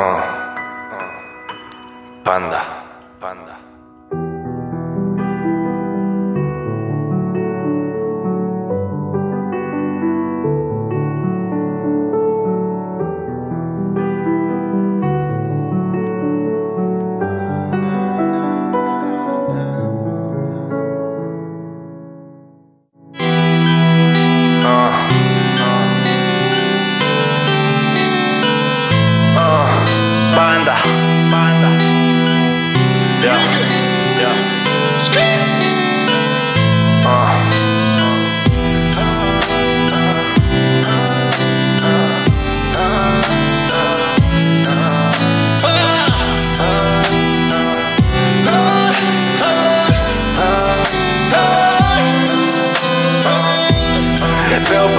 嗯嗯，搬的。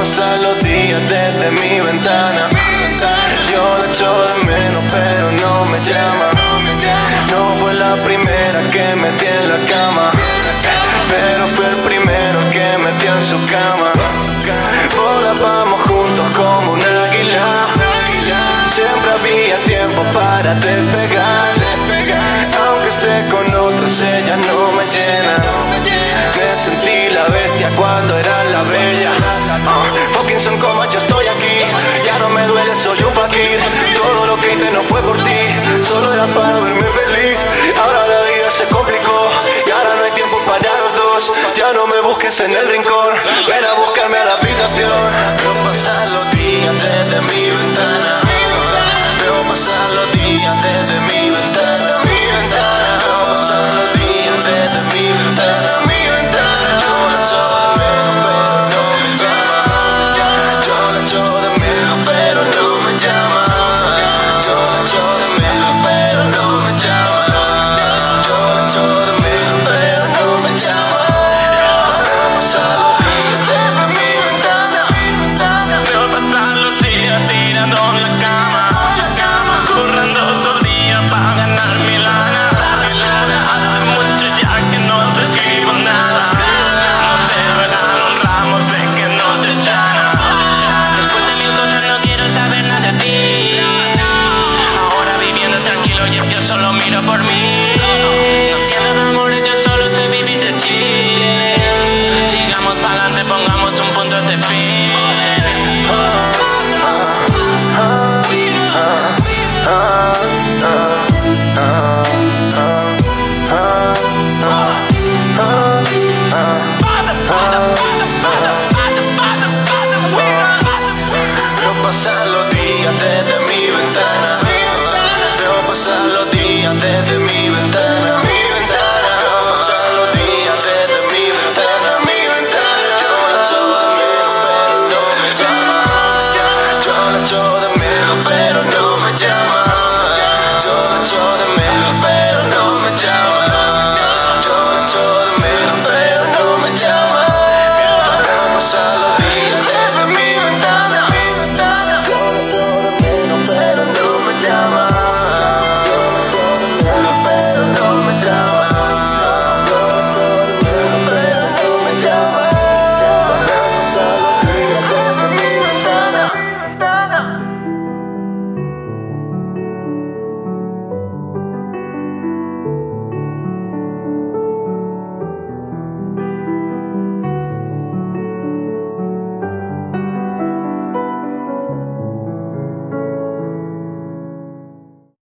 Veo pasar los días desde mi ventana. Yo la echo de menos, pero no me llama. No fue la primera que metí en la cama, pero fue el primero que metió en su cama. Volábamos juntos como un águila. Siempre había tiempo para despegar. Ah, fucking yo estoy aquí. Ya no me duele, soy un fakir. Todo lo que hice no fue por ti, solo era para verme feliz. Ahora la vida se complicó y ahora no hay tiempo para los dos. Ya no me busques en el rincón.